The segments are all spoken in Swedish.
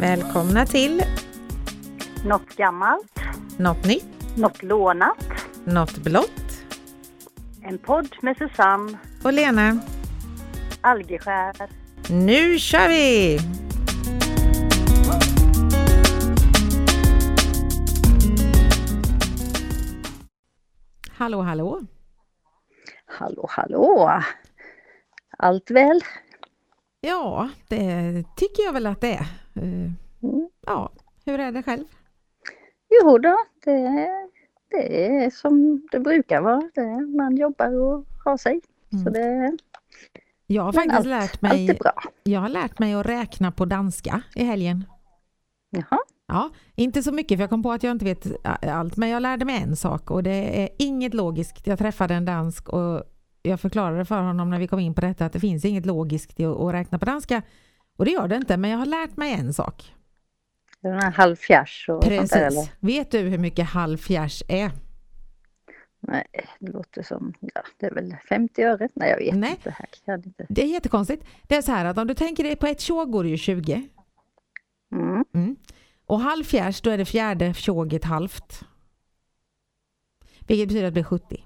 Välkomna till Något gammalt, Något nytt, något lånat. Något blått En podd med Susanne och Lena. Algeskär. Nu kör vi! Hallå, hallå! Hallå, hallå! Allt väl? Ja, det tycker jag väl att det är. Eh. Ja, hur är det själv? Jo då, det, det är som det brukar vara. Det, man jobbar och har sig. Så Mm. det, Jag har faktiskt allt, lärt allt mig, är bra. jag har lärt mig att räkna på danska i helgen. Jaha, Ja, inte så mycket för jag kom på att jag inte vet allt, men jag lärde mig en sak och det är inget logiskt. Jag träffade en dansk och jag förklarade för honom när vi kom in på detta att det finns inget logiskt i att räkna på danska. Och det gör det inte, men jag har lärt mig en sak. den här halvfjärs och sånt där Precis. eller? Vet du hur mycket halv fjärs är? Nej, det låter som, ja, det är väl 50 öre? Nej, jag vet Nej. inte. Här kan inte. Det är jättekonstigt. Det är så här att om du tänker dig på ett tjog går det ju 20. Mm. Mm. Och halv fjärs, då är det fjärde tjoget halvt. Vilket betyder att det blir 70.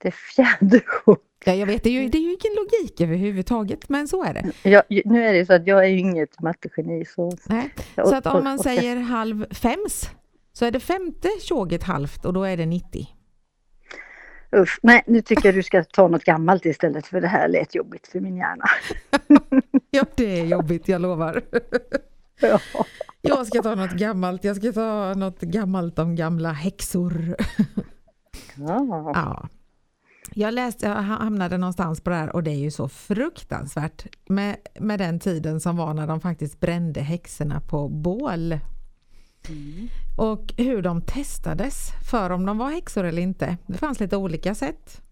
Det är. Ja, jag vet, det är, ju, det är ju ingen logik överhuvudtaget, men så är det. Jag, nu är det så att jag är ju inget mattegeni så... Nej. Så att om man säger halv fems så är det femte tjoget halvt och då är det 90. Usch, nej nu tycker jag du ska ta något gammalt istället för det här lät jobbigt för min hjärna. Ja, det är jobbigt, jag lovar. Ja. Jag ska ta något gammalt, jag ska ta något gammalt om gamla häxor. Ja. Ja. Jag läste, jag hamnade någonstans på det här och det är ju så fruktansvärt med, med den tiden som var när de faktiskt brände häxorna på bål. Mm. Och hur de testades för om de var häxor eller inte. Det fanns lite olika sätt.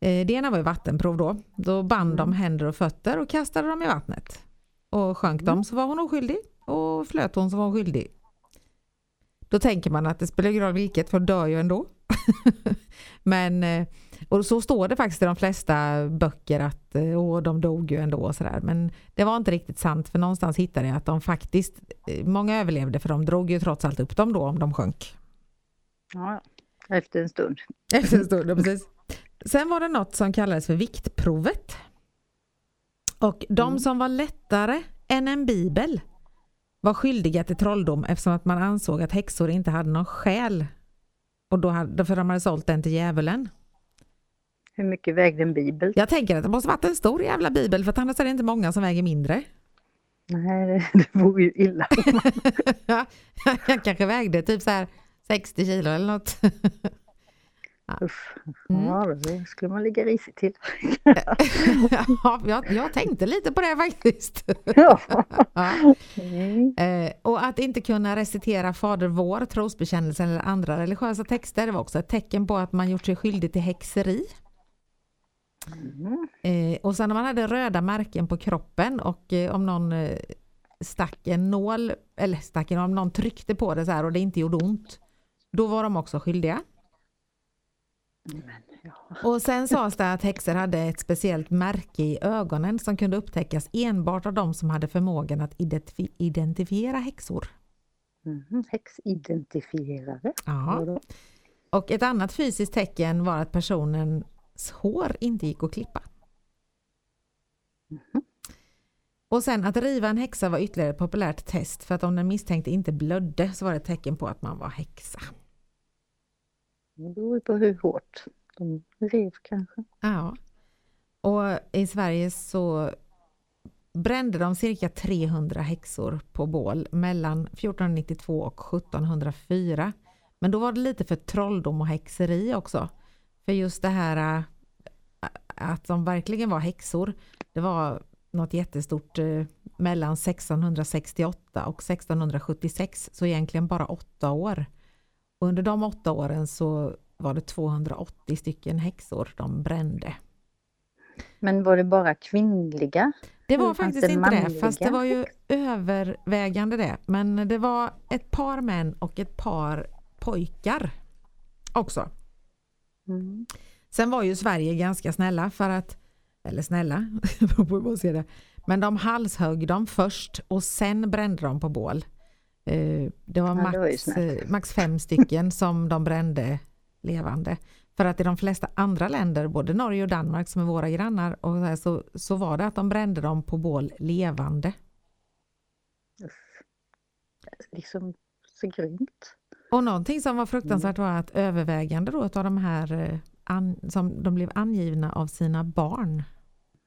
Eh, Det ena var ju vattenprov då. Då band de händer och fötter och kastade dem i vattnet. Och sjönk de så var hon oskyldig och flöt hon så var hon skyldig. Då tänker man att det spelar ingen roll vilket för dör ju ändå. Men eh, och så står det faktiskt i de flesta böcker att eh, åh, de dog ju ändå och sådär. Men det var inte riktigt sant för någonstans hittade jag att de faktiskt, eh, många överlevde för de drog ju trots allt upp dem då om de sjönk. ja, efter en stund. Efter en stund, ja, precis. Sen var det något som kallades för viktprovet. Och de Mm. som var lättare än en bibel var skyldiga till trolldom eftersom att man ansåg att häxor inte hade någon själ. Och då hade, för de hade sålt den till djävulen. Hur mycket vägde en bibel? Jag tänker att det måste varit en stor jävla bibel för annars är det inte många som väger mindre. Nej, det, det vore ju illa. Jag kanske vägde typ så här 60 kilo eller något. Usch. Mm. Ja, det skulle man ligga risigt till. ja, jag, jag tänkte lite på det faktiskt. Ja. Ja. Mm. Eh, och att inte kunna recitera Fader vår, trosbekännelsen eller andra religiösa texter var också ett tecken på att man gjort sig skyldig till häxeri. Mm. Eh, och sen när man hade röda märken på kroppen och eh, om någon eh, stack en nål, eller stack en, om någon tryckte på det så här och det inte gjorde ont, då var de också skyldiga. Men, ja. Och sen sades det att häxor hade ett speciellt märke i ögonen som kunde upptäckas enbart av de som hade förmågan att identifi- identifiera häxor. Mm. Häxidentifierare. Ja. Och ett annat fysiskt tecken var att personens hår inte gick att klippa. Mhm. Och sen att riva en häxa var ytterligare ett populärt test för att om den misstänkte inte blödde så var det ett tecken på att man var häxa. Det beror ju på hur hårt de rev kanske. Ja. Och i Sverige så brände de cirka 300 häxor på bål mellan 1492 och 1704. Men då var det lite för trolldom och häxeri också. För just det här äh, att de verkligen var häxor, det var något jättestort äh, mellan 1668 och 1676, så egentligen bara åtta år. Och under de åtta åren så var det 280 stycken häxor de brände. Men var det bara kvinnliga? Det var faktiskt det inte det, fast det var ju övervägande det. Men det var ett par män och ett par pojkar också. Mm. Sen var ju Sverige ganska snälla för att, eller snälla, på man ser det. Men de halshögg dem först och sen brände de på bål. Eh, det var, Ja, det var ju max, eh, max fem stycken som de brände levande. För att i de flesta andra länder, både Norge och Danmark som är våra grannar, och så, här, så, så var det att de brände dem på bål levande. Uff. Liksom så grymt. Och någonting som var fruktansvärt var att övervägande då av de här eh, an, som de blev angivna av sina barn.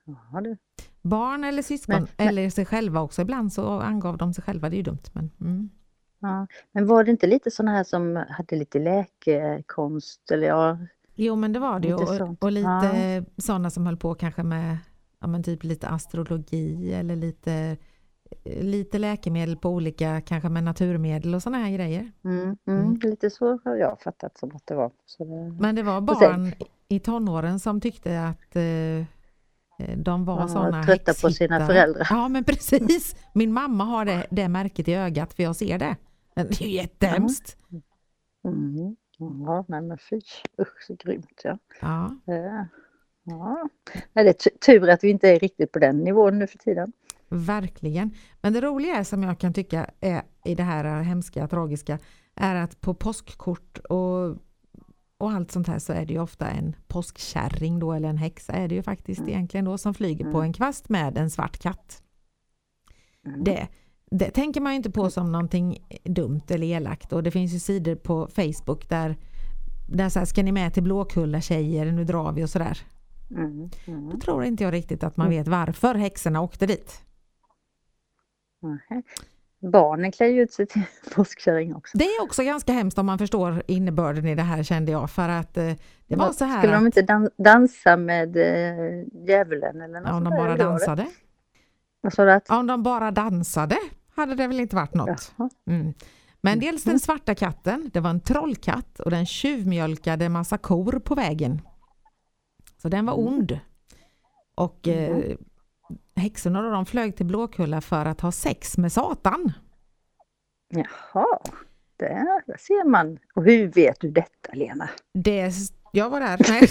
Ja, du. Barn eller syskon, Men- men- eller sig själva också. Ibland så angav de sig själva, det är ju dumt. Men, mm. Ja. Men var det inte lite sådana här som hade lite läkekonst eller ja, Jo men det var det ju. Och, och lite sådana som höll på kanske med ja, men typ lite astrologi eller lite, lite läkemedel på olika, kanske med naturmedel och sådana här grejer. mm, mm, Mm. lite så har jag fattat som att det var. Det, Men det var barn i tonåren som tyckte att eh, de var sådana trötta på sina föräldrar. Ja men precis. Min mamma har det, det märket i ögat för jag ser det. Det är ju jättehemskt. mm. Ja, nej men fy, usch så grymt ja. Ja. Ja. ja. Nej, det är tu- tur att vi inte är riktigt på den nivån nu för tiden. Verkligen. Men det roliga är som jag kan tycka är i det här hemska, tragiska, är att på påskkort och, och allt sånt här så är det ju ofta en påskkärring då eller en häxa är det ju faktiskt Mm. egentligen då som flyger på Mm. en kvast med en svart katt. Mm. Det, det tänker man ju inte på som någonting dumt eller elakt och det finns ju sidor på Facebook där där så här, ska ni med till Blåkulla tjejer, nu drar vi och sådär. Mm. Mm. Då tror inte jag riktigt att man Mm. vet varför häxorna åkte dit. Barnen klär ju ut sig till påskkärring också. Det är också ganska hemskt om man förstår innebörden i det här kände jag för att eh, det var så här Skulle de inte dan- dansa med eh, djävulen eller något ja, om de bara dansade. Vad sa du? Att... Om de bara dansade hade det väl inte varit något. Mm. Men dels den svarta katten, det var en trollkatt och den tjuvmjölkade massa kor på vägen. Så den var Mm. ond. Och eh, häxorna då, de flög till Blåkulla för att ha sex med Satan. Jaha, där, ser man. Och hur vet du detta Lena? Det, jag var där. Nej.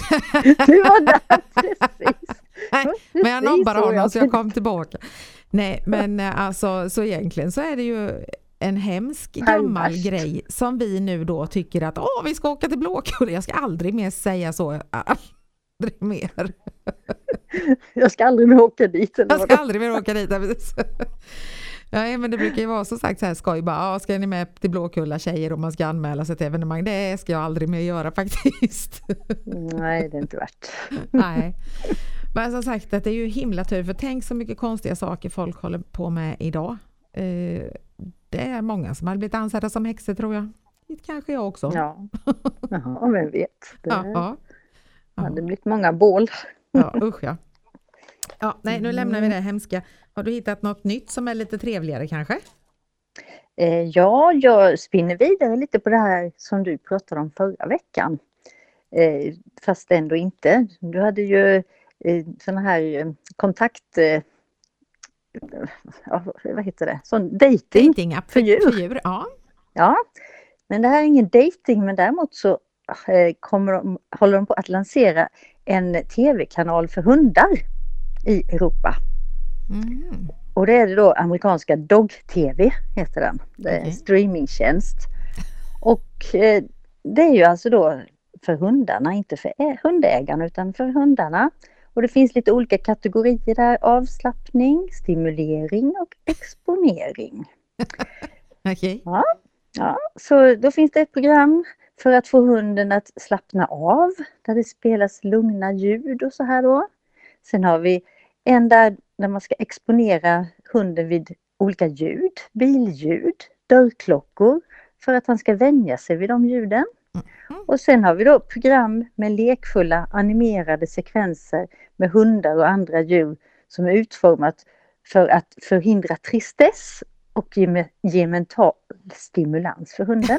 Du var där precis. Nej, Men jag nobbade honom så jag kom tillbaka. Nej men eh, alltså så egentligen så är det ju en hemsk gammal värst. grej som vi nu då tycker att åh vi ska åka till Blåkulla. Jag ska aldrig mer säga så. Aldrig mer. Jag ska aldrig mer åka dit. Eller Jag ska aldrig mer åka dit. Ja, precis. Men det brukar ju vara så sagt så här skoj bara, ja, ska ni med till Blåkulla tjejer och man ska anmäla sig till evenemang? Det ska jag aldrig mer göra faktiskt. Nej, det är inte värt. Nej. Men som sagt att det är ju himla tur för tänk så mycket konstiga saker folk håller på med idag. Eh, Det är många som har blivit ansedda som häxor tror jag. Kanske jag också. Ja, Jaha, vem vet. Det Ja, ja. hade blivit många bål. ja usch ja. Ja, nej, nu lämnar vi det hemska. Har du hittat något nytt som är lite trevligare kanske? Eh, ja, jag spinner vidare lite på det här som du pratade om förra veckan. Eh, fast ändå inte. Du hade ju eh, sådana här kontakt... Eh, vad heter det? Sån dating. Datingapp för. För djur ja. Ja, men det här är ingen dating men däremot så kommer de, håller de på att lansera en tv-kanal för hundar i Europa. Mm. Och det är det då amerikanska Dog TV heter den. Det är en Okej. streamingtjänst. Och eh, det är ju alltså då för hundarna, inte för hundägarna utan för hundarna. Och det finns lite olika kategorier där. Avslappning, stimulering och exponering. Okej. Ja, så då finns det ett program för att få hunden att slappna av där det spelas lugna ljud och så här då. Sen har vi en där, där man ska exponera hunden vid olika ljud, billjud, dörrklockor för att han ska vänja sig vid de ljuden. Och sen har vi då program med lekfulla animerade sekvenser med hundar och andra djur som är utformat för att förhindra tristess och ge, ge mental stimulans för hunden.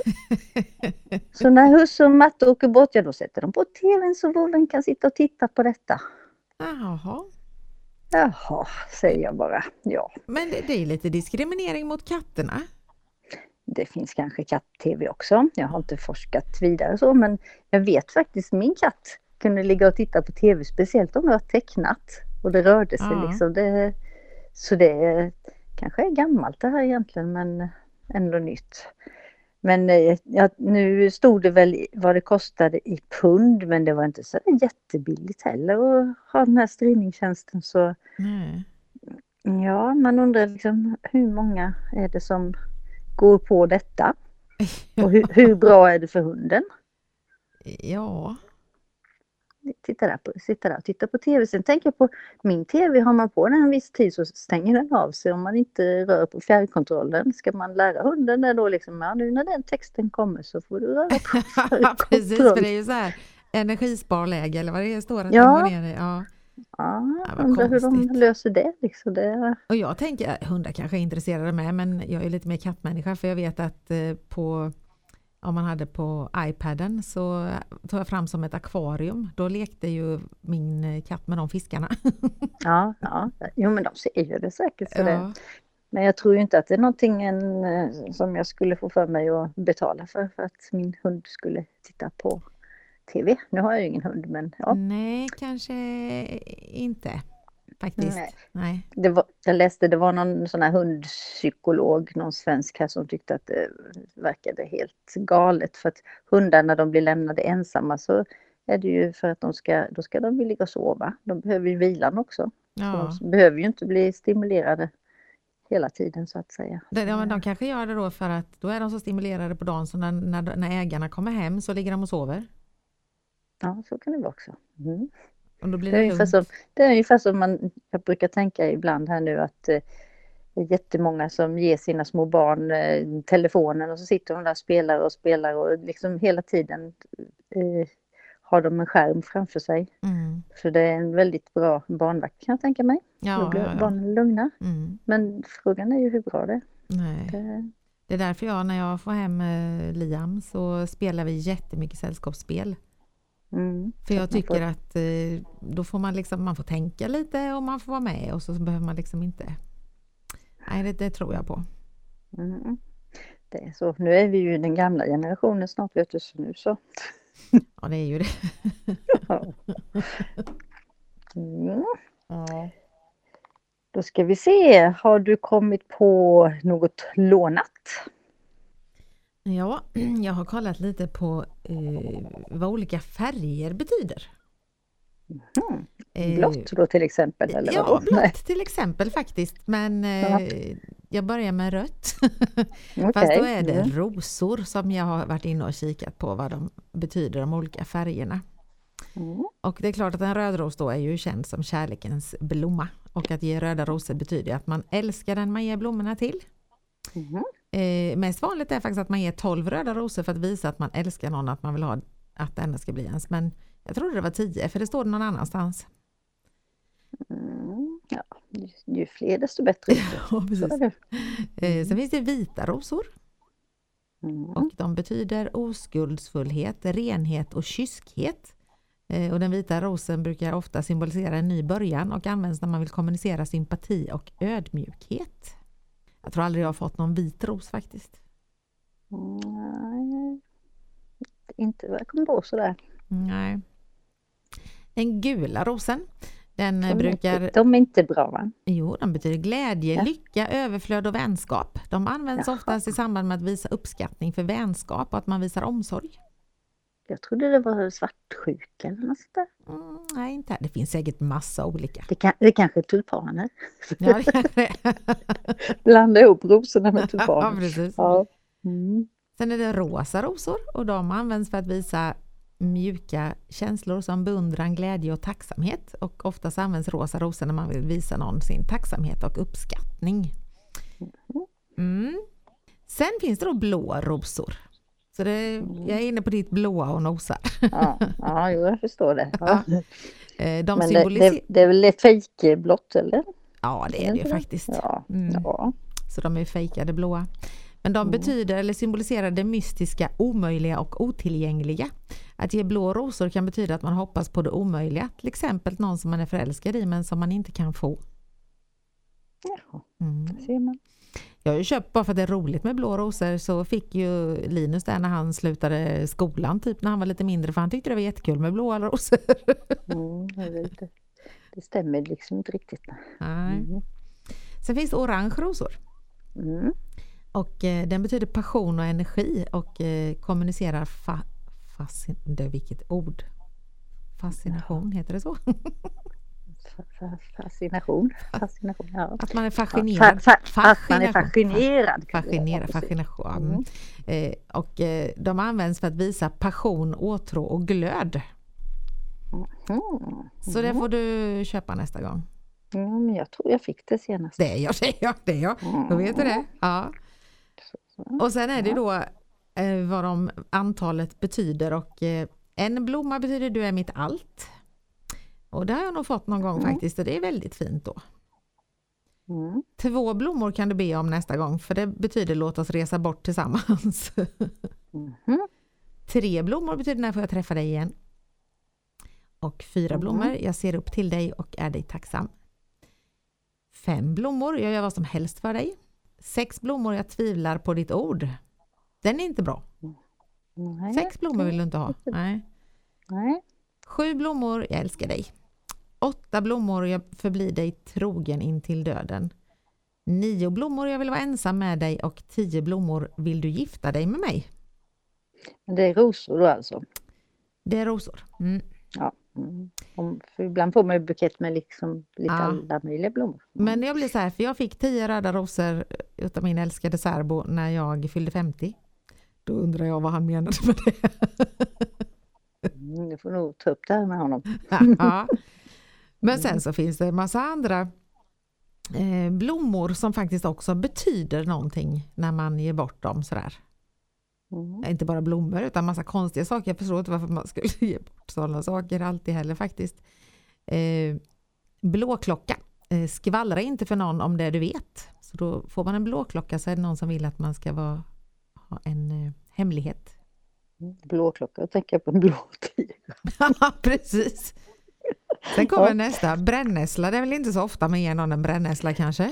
Så när husse och matte åker bort, ja då sätter de på tvn så vovven kan sitta och titta på detta. Jaha. Jaha, säger jag bara. Ja, Men det, det är lite diskriminering mot katterna. det finns kanske katt-tv också. Jag har inte forskat vidare så, men jag vet faktiskt min katt kunde ligga och titta på tv, speciellt om det var tecknat och det rörde sig Ja. liksom. Det, Så det kanske är gammalt det här egentligen men ändå nytt. Men eh, ja, nu stod det väl vad det kostade i pund men det var inte så jättebilligt heller att ha den här streamingtjänsten så Nej. ja man undrar liksom hur många är det som går på detta? Och hur, hur bra är det för hunden? Ja, Titta där, på, sitta där och titta på tv. Sen tänker jag på min tv, har man på den en viss tid så stänger den av sig om man inte rör på fjärrkontrollen. Ska man lära hunden det då liksom, ja nu när den texten kommer så får du röra på precis, för det är ju så här energisparläge eller vad det står att Ja. går ner i. Ja. Ja, Ja, undrar hur de löser det liksom. Det, Och jag tänker, hundar kanske är intresserade med, men jag är lite mer kattmänniska för jag vet att eh, på om man hade på iPaden så tog jag fram som ett akvarium. Då lekte ju min katt med de fiskarna. ja, ja, jo men de ser ju det säkert. Så det. Ja. Men jag tror ju inte att det är någonting en, eh, som jag skulle få för mig att betala för, för att min hund skulle titta på tv. Nu har jag ju ingen hund men ja. Nej, kanske inte faktiskt. Nej. Nej. Det var, jag läste det var någon sån här hundpsykolog, någon svensk här som tyckte att det verkade helt galet för att hundar när de blir lämnade ensamma så är det ju för att de ska, då ska de ligga och sova. De behöver ju vilan också. Ja. De behöver ju inte bli stimulerade hela tiden så att säga. Det, ja, men de kanske gör det då för att då är de så stimulerade på dagen så när, när, när ägarna kommer hem så ligger de och sover. Ja, så kan det vara också. Mm. Då blir Det är, det ungefär som, det är ungefär som man, jag brukar tänka ibland här nu att eh, det är jättemånga som ger sina små barn eh, telefonen och så sitter de där och spelar och spelar och liksom hela tiden eh, har de en skärm framför sig. Mm. Så det är en väldigt bra barnvakt kan jag tänka mig. Då Ja, blir ja, ja. barnen lugna. Mm. Men frågan är ju hur bra det är. Det, Det är därför jag när jag får hem eh, Liam så spelar vi jättemycket sällskapsspel. Mm, För jag tycker får- att eh, då får man liksom, man får tänka lite och man får vara med och så behöver man liksom inte Nej, det, det tror jag på. Mm. Det är så. Nu är vi ju den gamla generationen snart vet du, så nu så. Ja, det är ju det. Ja. Mm. Då ska vi se, har du kommit på något lånat? Ja, jag har kollat lite på eh, vad olika färger betyder. Mm. Blått då till exempel? Eller ja, vadå? blått Nej. till exempel faktiskt. Men eh, jag börjar med rött. Fast Okej. då är det Mm. rosor som jag har varit inne och kikat på vad de betyder, de olika färgerna. Mm. Och det är klart att en rödros då är ju känd som kärlekens blomma. Och att ge röda rosor betyder att man älskar den man ger blommorna till. Mhm. Eh, mest vanligt är faktiskt att man ger 12 röda rosor för att visa att man älskar någon, att man vill ha att denna ska bli ens. Men jag trodde det var 10 för det står det någon annanstans. Mm. Ja, ju, ju fler desto bättre. Ja, precis. det. Eh, sen finns det vita rosor Mm. och de betyder oskuldsfullhet, renhet och kyskhet. Eh, och den vita rosen brukar ofta symbolisera en ny början och används när man vill kommunicera sympati och ödmjukhet. Jag tror aldrig jag har fått någon vit ros faktiskt. Nej, inte vad jag kommer på sådär. Nej. Den gula rosen, den De brukar inte- De är inte bra va? Jo, de betyder glädje, Ja. lycka, överflöd och vänskap. De används Jaha. oftast i samband med att visa uppskattning för vänskap och att man visar omsorg. Jag trodde det var svartsjuka eller något sånt där. Mm, nej, inte här. Det finns säkert massa olika. Det, kan, det kanske är tulpaner. Ja, det. Blanda ihop rosorna med ja, tulpaner. precis. Ja. Mm. Sen är det rosa rosor och de används för att visa mjuka känslor som beundran, glädje och tacksamhet. Och oftast används rosa rosor när man vill visa någon sin tacksamhet och uppskattning. Mm. Sen finns det då blåa rosor. Så det, jag är inne på ditt blåa och nosar. Ja, ja jo, jag förstår det. Ja. Eh, De Men det, symboliserar... det, det är väl fejkblått eller? Ja, det är det ju faktiskt. Ja. Mm. ja. Så de är fejkade blåa. Men de betyder eller symboliserar det mystiska, omöjliga och otillgängliga. Att ge blå rosor kan betyda att man hoppas på det omöjliga, till exempel någon som man är förälskad i men som man inte kan få. Jaha, Mm. ser man. Jag har ju köpt bara för att det är roligt med blå rosor så fick ju Linus där när han slutade skolan, typ när han var lite mindre för han tyckte det var jättekul med blåa rosor. Mm, det. det stämmer liksom inte riktigt. Nej. Mm. Sen finns det orange rosor. Mm. Och eh, den betyder passion och energi och eh, kommunicerar fa, fascin, det, vilket ord? Fascination, heter det så? Fa- fa- Fascination. Fascination, ja. Att man är Fa- fascinerad. fa- fa- Att man är fascinerad. Fascinerad, Ja, fascination. Mm. Eh, och eh, de används för att visa passion, åtrå och glöd. Mm. Så det får du köpa nästa gång. Ja, men jag tror jag fick det senast. Det är jag, det är jag, det är jag. Då vet du det. Ja. Och sen är det då eh, vad de, antalet betyder och eh, en blomma betyder du är mitt allt. Och det har jag nog fått någon gång Mm. faktiskt och det är väldigt fint då. Mm. Två blommor kan du be om nästa gång för det betyder låt oss resa bort tillsammans. Mhm. Tre blommor betyder när får jag träffa dig igen. Och fyra Mhm. blommor, jag ser upp till dig och är dig tacksam. Fem blommor, jag gör vad som helst för dig. Sex blommor, jag tvivlar på ditt ord. Den är inte bra. Nej. Sex blommor vill du inte ha. Nej. Nej. Sju blommor, jag älskar dig. Åtta blommor, jag förblir dig trogen in till döden. Nio blommor, jag vill vara ensam med dig och tio blommor, vill du gifta dig med mig? Det är rosor då alltså? Det är rosor. Mm. Ja. Mm. Ibland får man ju bukett med liksom lite Ja. alla möjliga blommor. Men jag blev så här, för jag fick tio röda rosor utav min älskade särbo när jag fyllde 50. Då undrar jag vad han menade med det. Mm, du får nog ta upp det här med honom. ja. Men sen så finns det en massa andra eh, blommor som faktiskt också betyder någonting när man ger bort dem sådär. Mm. Inte bara blommor utan massa konstiga saker. Jag förstår inte varför man skulle ge bort sådana saker alltid heller faktiskt. Eh, blåklocka. Eh, skvallra inte för någon om det du vet. Så då får man en blåklocka så är det någon som vill att man ska vara, ha en eh, hemlighet. Blåklocka, jag tänker på en blå tiger. Ja, precis. Sen kommer nästa, brännässla. Det är väl inte så ofta man ger någon en brännässla kanske?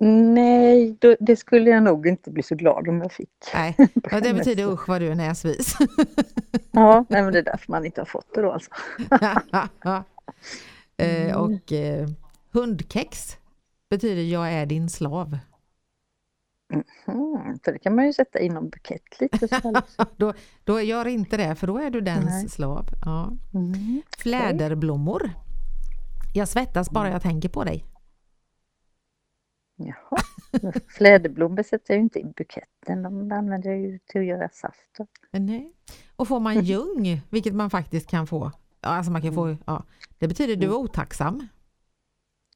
Nej, då, det skulle jag nog inte bli så glad om jag fick. Nej, ja, det betyder usch vad du är näsvis. Ja, nej, men det är därför man inte har fått det då alltså. eh, och eh, hundkex betyder jag är din slav. Mm, för det kan man ju sätta in någon bukett lite så liksom. Då, då gör inte det för då är du dens Nej. slav. Ja. Mm. Fläderblommor. Jag svettas bara jag tänker på dig. Jaha, fläderblommor sätter jag ju inte i buketten, de använder jag ju till att göra saft. Nej. Och får man ljung, vilket man faktiskt kan få. Alltså man kan få ja, det betyder du är otacksam.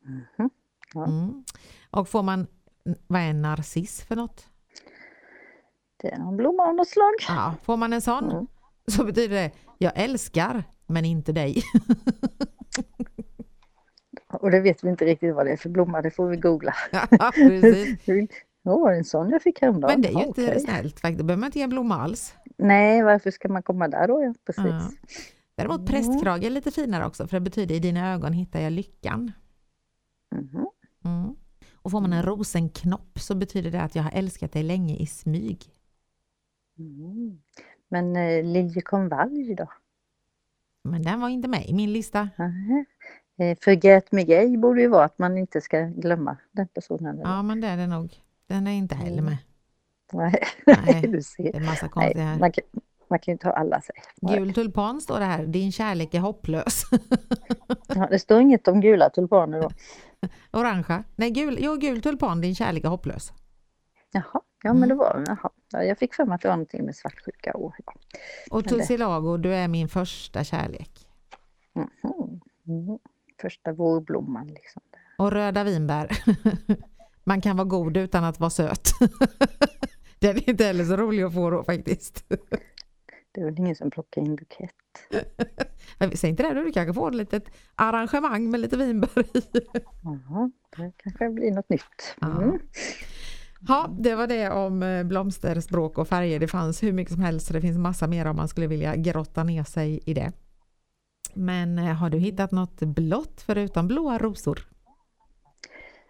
Mhm. Ja. Mm. Och får man, vad är en narciss för något? Det är någon blomma av något slag. Ja, får man en sån Mm. så betyder det jag älskar men inte dig. Och det vet vi inte riktigt vad det är för blomma, det får vi googla. Ja, Precis. Åh, en sån jag fick häromdagen. Men det är ju inte okej. snällt faktiskt. Då behöver man inte ge en blomma alls. Nej, varför ska man komma där då? Ja, precis. Ja. Däremot prästkrage är lite finare också för det betyder i dina ögon hittar jag lyckan. Mm. Och får man en rosenknopp så betyder det att jag har älskat dig länge i smyg. Mm. Men eh, liljekonvalj då? Men den var inte med i min lista. Eh, Förgät mig borde ju vara att man inte ska glömma den personen. eller? Ja men det är det nog. Den är inte heller med. Nej, Nej, du ser. Det är massa konstiga här. man, kan, man kan ju inte ha alla sig. Gul tulpan står det här. Din kärlek är hopplös. Ja, det står inget om gula tulpaner då. Orangea. Nej, gul, jo, gul tulpan. Din kärlek är hopplös. Jaha, ja Mm. men det var jaha. Ja, Jag fick för mig att det var någonting med svartsjuka. Och, ja. Och det- tussilago, du är min första kärlek. Mm. Första vårblomman liksom. Och röda vinbär. Man kan vara god utan att vara söt. Den är inte heller så rolig att få då faktiskt. Det är väl ingen som plockar in bukett. Säg inte det, du kanske får ett litet arrangemang med lite vinbär i. Jaha, det kanske blir något nytt. Ja. Mm. Ja, det var det om eh, blomster, språk och färger. Det fanns hur mycket som helst så det finns massa mer om man skulle vilja grotta ner sig i det. Men eh, har du hittat något blått förutom blåa rosor?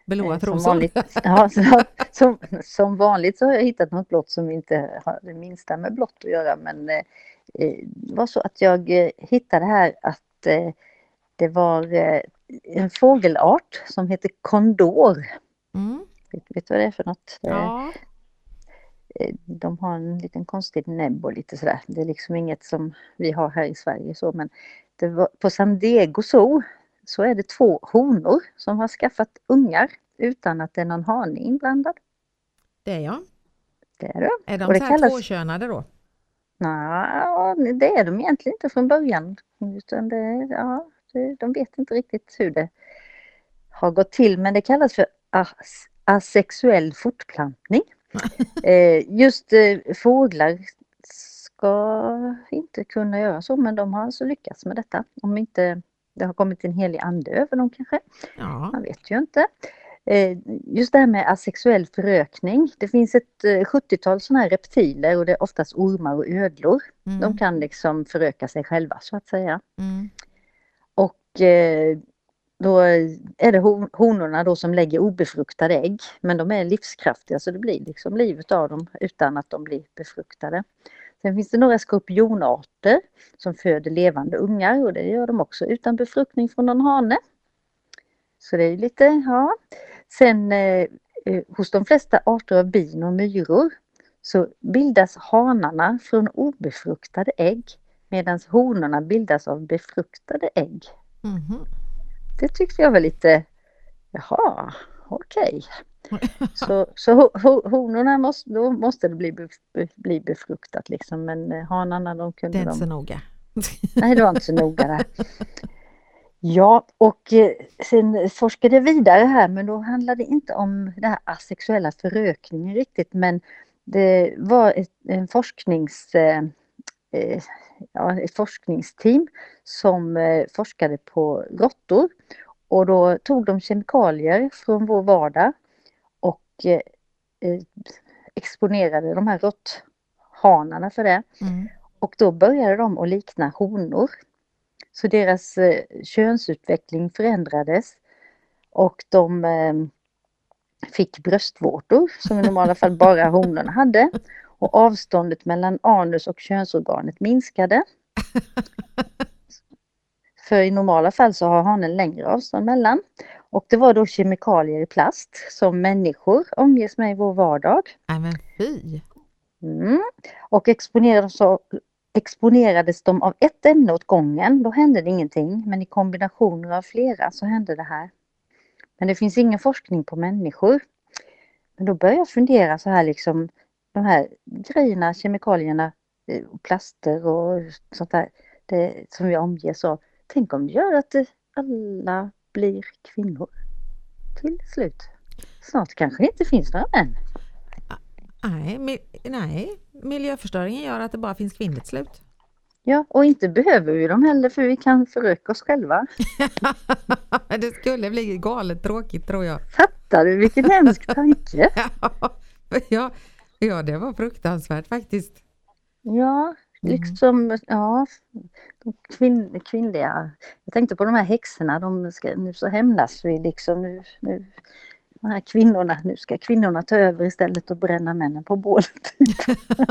Blåa Eh, Som trosor? vanligt, ja, så, som, som vanligt så har jag hittat något blått som inte har det minsta med blått att göra. Men eh, eh, det var så att jag hittade här att eh, det var eh, en fågelart som heter kondor. Mm. Vet, vet du vad det är för något? Ja. De har en liten konstig näbb och lite sådär. Det är liksom inget som vi har här i Sverige så men det var, på San Diego Zoo så är det två honor som har skaffat ungar utan att det är någon hane inblandad. Det är jag. Det är det. Är de Och det så här kallas- tvåkönade då? Nej, det är de egentligen inte från början. Utan det, ja, det, de vet inte riktigt hur det har gått till. Men det kallas för as, asexuell fortplantning. eh, just eh, fåglar ska inte kunna göra så men de har alltså lyckats med detta. Om inte det har kommit en helig ande över dem kanske. Ja. Man vet ju inte. Eh, Just det här med asexuell förökning. Det finns ett eh, 70-tal sådana här reptiler och det är oftast ormar och ödlor. Mm. De kan liksom föröka sig själva så att säga. Mm. Och eh, då är det hon- honorna då som lägger obefruktade ägg. Men de är livskraftiga så det blir liksom livet av dem utan att de blir befruktade. Sen finns det några skorpionarter som föder levande ungar och det gör de också utan befruktning från någon hane. Så det är lite, ja. Sen eh, eh, hos de flesta arter av bin och myror så bildas hanarna från obefruktade ägg medan honorna bildas av befruktade ägg. Mhm. Det tyckte jag var lite, jaha, okej. Så, så ho, ho, honorna måste, då måste det bli, bef- bli befruktat liksom men eh, hanarna de Det kunde är de inte så noga. Nej, det var inte så noga där. Ja, och eh, sen forskade jag vidare här men då handlade det inte om den här asexuella förökningen riktigt men det var ett, en forsknings, eh, eh, ja, ett forskningsteam som eh, forskade på råttor och då tog de kemikalier från vår vardag eh, eh, exponerade de här råtthanarna för det. Mm. Och då började de att likna honor. Så deras eh, könsutveckling förändrades och de eh, fick bröstvårtor som i normala fall bara honorna hade. Och avståndet mellan anus och könsorganet minskade. För i normala fall så har hanen längre avstånd mellan. Och det var då kemikalier i plast som människor omges med i vår vardag. Nej men fy. Mm. Och exponerades, exponerades de av ett ämne åt gången, då hände det ingenting. Men i kombinationer av flera så hände det här. Men det finns ingen forskning på människor. Men då började jag fundera så här liksom, de här grejerna, kemikalierna, eh, plaster och sånt där det, som vi omges av. Tänk om det gör att eh, alla blir kvinnor till slut. Snart kanske det inte finns några män. Nej, mi- nej, miljöförstöringen gör att det bara finns kvinnligt slut. Ja, och inte behöver vi dem heller för vi kan föröka oss själva. det skulle bli galet tråkigt tror jag. Fattar du vilken hemsk tanke? ja, ja, det var fruktansvärt faktiskt. Ja, liksom, ja, de kvinn, kvinnliga. Jag tänkte på de här häxorna, de ska, nu så hämnas vi liksom. Nu, nu, de här kvinnorna, nu ska kvinnorna ta över istället och bränna männen på bålet.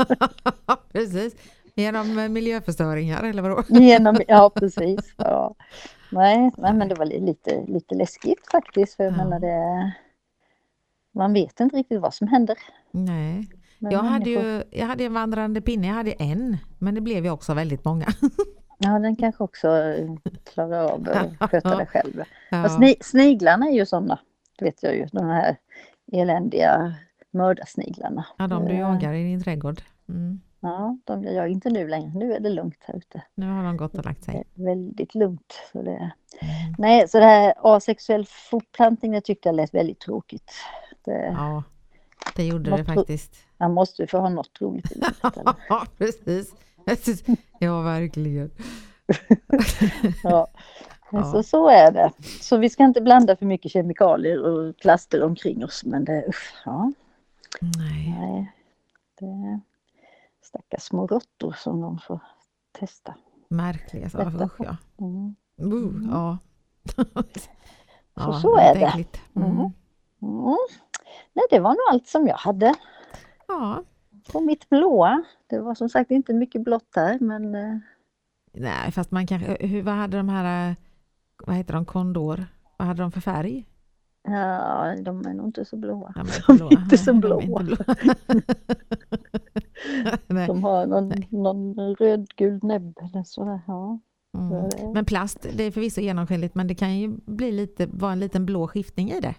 Precis, genom eh, miljöförstöringar eller vadå? Genom, ja, precis. Ja. Nej, nej, men det var li- lite, lite läskigt faktiskt. För jag Ja. menar det, man vet inte riktigt vad som händer. Nej, med jag hade ju jag hade en vandrande pinne, jag hade en, men det blev ju också väldigt många. Ja, den kanske också eh, klarar av att sköta det själv. Ja. Sni, sniglarna är ju sådana, vet jag ju, de här eländiga mördarsniglarna. Ja, de du Eh, jagar i din trädgård. Mm. Ja, de jag inte nu längre. Nu är det lugnt här ute. Nu har de gått och lagt Det sig. är väldigt lugnt. Så det... Mm. Nej, så det här asexuell fortplantning, det tyckte jag lät väldigt tråkigt. Det, Ja, det gjorde det faktiskt. Man måste ju få ha något roligt i livet. Ja, precis. Ja, verkligen. Ja. Ja. Så, så är det. Så vi ska inte blanda för mycket kemikalier och plaster omkring oss. Men det, usch, ja. Nej. Nej, det stackars små råttor som de får testa. Märkliga så. Detta. Usch, ja. Mm. Uh, ja. Så så är det. Mm. Mm. Mm. Nej, det var nog allt som jag hade Ja, på mitt blåa. Det var som sagt inte mycket blått där, men eh, nej, fast man kanske, hur, vad hade de här, eh, vad heter de, kondor, vad hade de för färg? Ja, de är nog inte så blåa. De är De inte blåa. är inte så de blåa. är inte blåa. De har någon, Nej. någon rödgul näbb eller sådär. Ja. Mm. så Men plast, det är förvisso genomskinligt men det kan ju bli lite, vara en liten blå skiftning i det.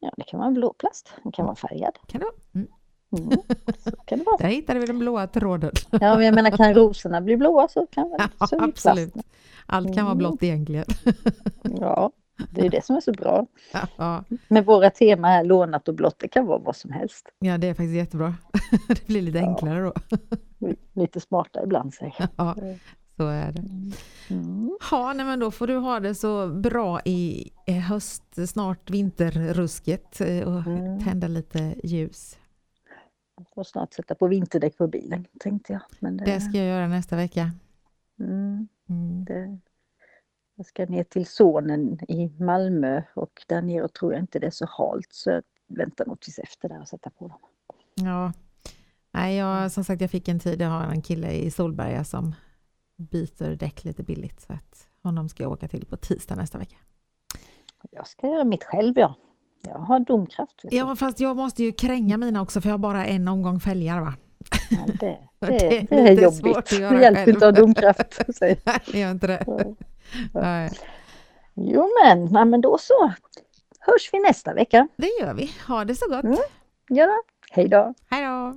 ja, det kan vara en blå plast. Den kan vara färgad. Kan det vara? Mm. Mm. Kan det vara. Där hittade vi den blåa tråden. Ja, men jag menar kan rosorna bli blåa så kan väl Ja, så absolut. Allt kan vara Mm. blått egentligen. Ja, det är det som är så bra. Ja, Med våra tema här, lånat och blått, det kan vara vad som helst. ja, det är faktiskt jättebra. Det blir lite Ja. enklare då. Lite smarta ibland säger jag. Ja, så är det. Mm. Ja, nej, men då får du ha det så bra i höst, snart vinterrusket eh, och Mm. tända lite ljus. Får snart sätta på vinterdäck på bilen tänkte jag. Men det, Det ska jag göra nästa vecka. mm, Mm. det, jag ska ner till sonen i Malmö och där nere tror jag inte det är så halt så jag väntar nog tills efter där och sätta på dem. Ja, nej, jag, som sagt jag fick en tid, jag har en kille i Solberga som byter däck lite billigt så att honom ska jag åka till på tisdag nästa vecka. Jag ska göra mitt själv ja. Jag har domkraft. Ja, fast jag måste ju kränga mina också för jag har bara en omgång fälgar va? Ja, det, det, Det det, är är, jobbigt. Det hjälper inte att ha domkraft. Nej, det gör inte det. jag. Nej, Jo men, nej, men då så. Hörs vi nästa vecka. det gör vi. Ha det så gott. Mm. Ja, hej då. Hej då!